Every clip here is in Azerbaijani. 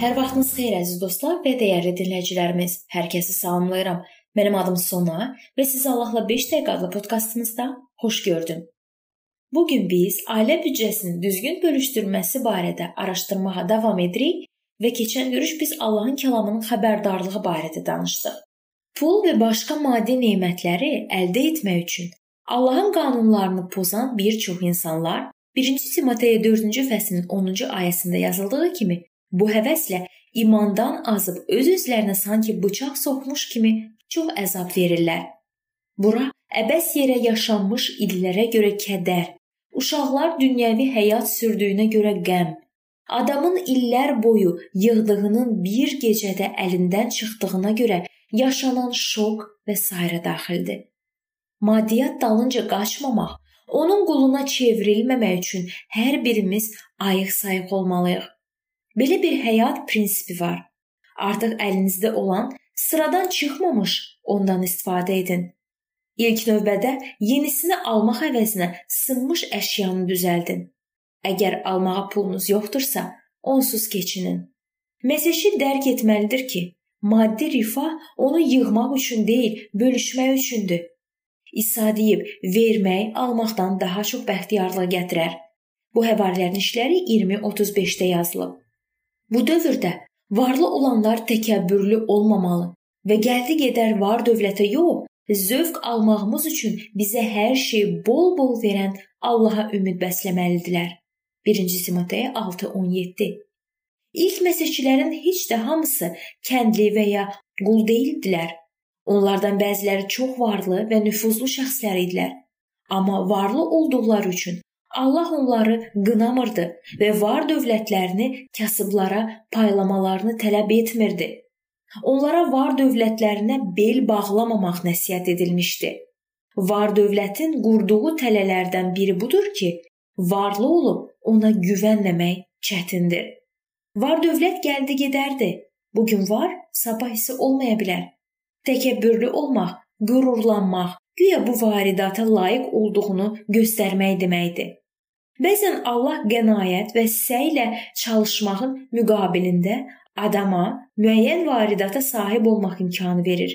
Sabahınız xeyir əziz dostlar və dəyərli dinləyicilərimiz. Hər kəsi salamlayıram. Mənim adım Sona və sizi Allahla 5 dəqiqə adlı podkastımızda xoş gördüm. Bu gün biz ailə büdcəsinin düzgün bölüşdürülməsi barədə araşdırmağa davam edirik və keçən görüş biz Allahın kəlamının xəbərdarlığı barədə danışdıq. Pul və başqa maddi nemətləri əldə etmək üçün Allahın qanunlarını pozan bir çox insanlar 1 Timoteyə 4-cü fəslin 10-cu ayəsində yazıldığı kimi Bu həvəslə imandan azıb öz-özlərinə sanki bıçaq soxmuş kimi çox əzab verirlər. Bura əbəs yerə yaşanmış illərə görə kədər, uşaqlar dünyəvi həyat sürdüyünə görə qəm, adamın illər boyu yığdığının bir gecədə əlindən çıxdığına görə yaşanan şok və sairə daxildir. Maddiyyat dalınca qaçmamaq, onun quluna çevrilməmək üçün hər birimiz ayıq-sayıq olmalıyıq. Belə bir həyat prinsipi var. Artıq əlinizdə olan sıradan çıxmamış ondan istifadə edin. İlk növbədə yenisini almaq əvəzinə sınmış əşyanı düzəldin. Əgər almağa pulunuz yoxdursa, onsuz keçinin. Məsəji dərk etməlidir ki, maddi rifah onu yığmaq üçün deyil, bölüşmək üçündür. İsa deyib, vermək almaqdan daha çox bəxtiyarlıq gətirər. Bu həvarilərin işləri 20-35-də yazılıb. Bu dövrdə varlı olanlar təkəbbürlü olmamalı və gəldi gedər var dövlətə yox, zövq almağımız üçün bizə hər şeyi bol-bol verən Allaha ümid bəsləməlidirlər. 1-ci Timoteyə 6:17. İlk məsihçilərin heç də hamısı kəndli və ya qul deyildilər. Onlardan bəziləri çox varlı və nüfuzlu şəxslər idilər. Amma varlı olduqları üçün Allah onları qınamırdı və var dövlətlərini kasıblara paylamalarını tələb etmirdi. Onlara var dövlətlərinə bel bağlamamaq nəsihət edilmişdi. Var dövlətin qurduğu tələlərdən biri budur ki, varlı olub ona güvənməmək çətindir. Var dövlət gəldi gedərdi. Bu gün var, sabah isə olmaya bilər. Təkəbbürlü olmaq, qürurlanmaq, güya bu varidata layiq olduğunu göstərmək deməkdir. Bəzən Allah qənaət və səylə çalışmağın müqabilində adama müəyyən varidata sahib olmaq imkanı verir.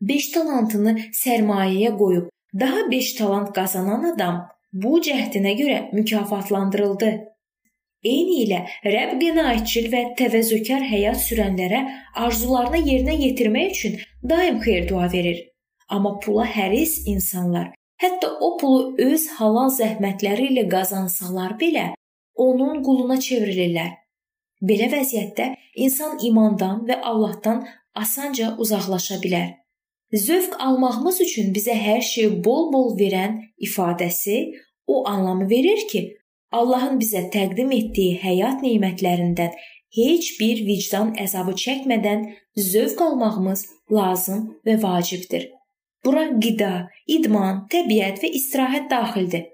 5 talantını sərmayəyə qoyub daha 5 talant qazanan adam bu cəhdinə görə mükafatlandırıldı. Eyni ilə Rəbb qənaətçil və təvəzzökar həyat sürənlərə arzularını yerinə yetirmək üçün daim xeyir dua verir. Amma pula həris insanlar Hətta o pulu öz halal zəhmətləri ilə qazansalar belə, onun quluna çevrilirlər. Belə vəziyyətdə insan imandan və Allahdan asanca uzaqlaşa bilər. Zövq almağımız üçün bizə hər şeyi bol-bol verən ifadəsi o anlamı verir ki, Allahın bizə təqdim etdiyi həyat nemətlərindən heç bir vicdan əzabı çəkmədən zövq almağımız lazım və vacibdir. Bura qida, idman, təbiət və istirahət daxildir.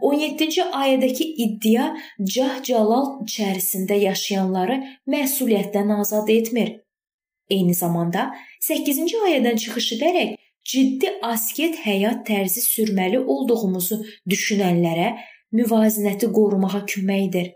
17-ci ayədəki iddia cah-calal içərisində yaşayanları məsuliyyətdən azad etmir. Eyni zamanda 8-ci ayədən çıxış edərək ciddi asket həyat tərzi sürməli olduğumuzu düşünənlərə müvazinəti qorumağa köməkdir.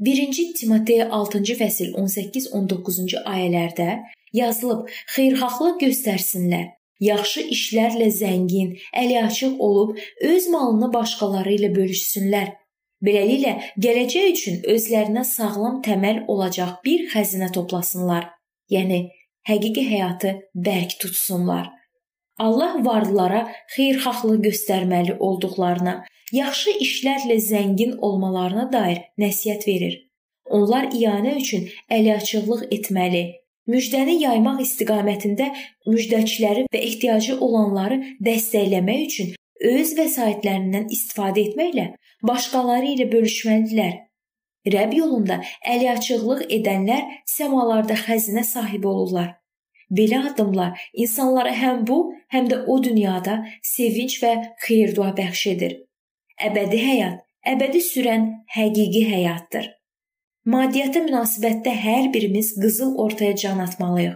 1-ci Timoteyə 6-cı fəsil 18-19-cu ayələrdə yazılıb: "Xeyirxahlıq göstərsinlər, yaxşı işlərlə zəngin, əliaçıq olub öz malını başqaları ilə bölüşsünlər. Beləliklə, gələcək üçün özlərinə sağlam təməl olacaq bir xəzinə toplasınlar. Yəni həqiqi həyatı bərk tutsunlar. Allah varlılara xeyirxahlıq göstərməli olduqlarına, yaxşı işlərlə zəngin olmalarına dair nəsihət verir. Onlar iyanə üçün əliaçıqlıq etməli, müjdəni yaymaq istiqamətində müjdəçiləri və ehtiyacı olanları dəstəkləmək üçün öz vəsaitlərindən istifadə etməklə başqaları ilə bölüşməlidirlər. Rəbb yolunda əliaçıqlıq edənlər səmalarda xəzinə sahibi olurlar. Belə addımlar insanlara həm bu, həm də o dünyada sevinc və xeyir-dua bəxş edir. Əbədi həyat, əbədi sürən həqiqi həyatdır. Maddiyyata münasibətdə hər birimiz qızıl ortaya can atmalıyıq.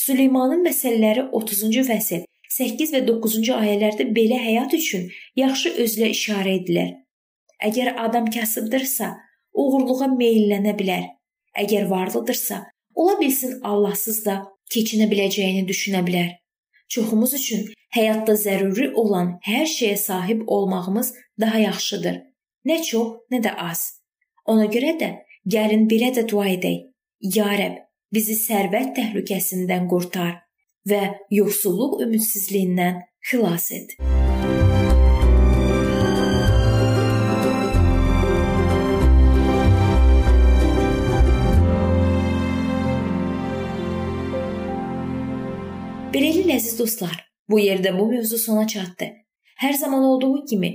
Süleymanın məsələləri 30-cu fəsil 8 və 9-cu ayələrdə belə həyat üçün yaxşı özlə işarə edilir. Əgər adam kasıbdırsa, uğurluğa meylənə bilər. Əgər varlıdırsa, Ola bilsin Allahsız da keçinə biləcəyini düşünə bilər. Çoxumuz üçün həyatda zəruri olan hər şeyə sahib olmağımız daha yaxşıdır. Nə çox, nə də az. Ona görə də gəlin belə də dua edək. Ya Rəbb, bizi sərvət təhlükəsindən qurtar və yoxsulluq ümidsizliyindən xilas et. Beləliklə əziz dostlar, bu yerdə bu mövzu sona çatdı. Hər zaman olduğu kimi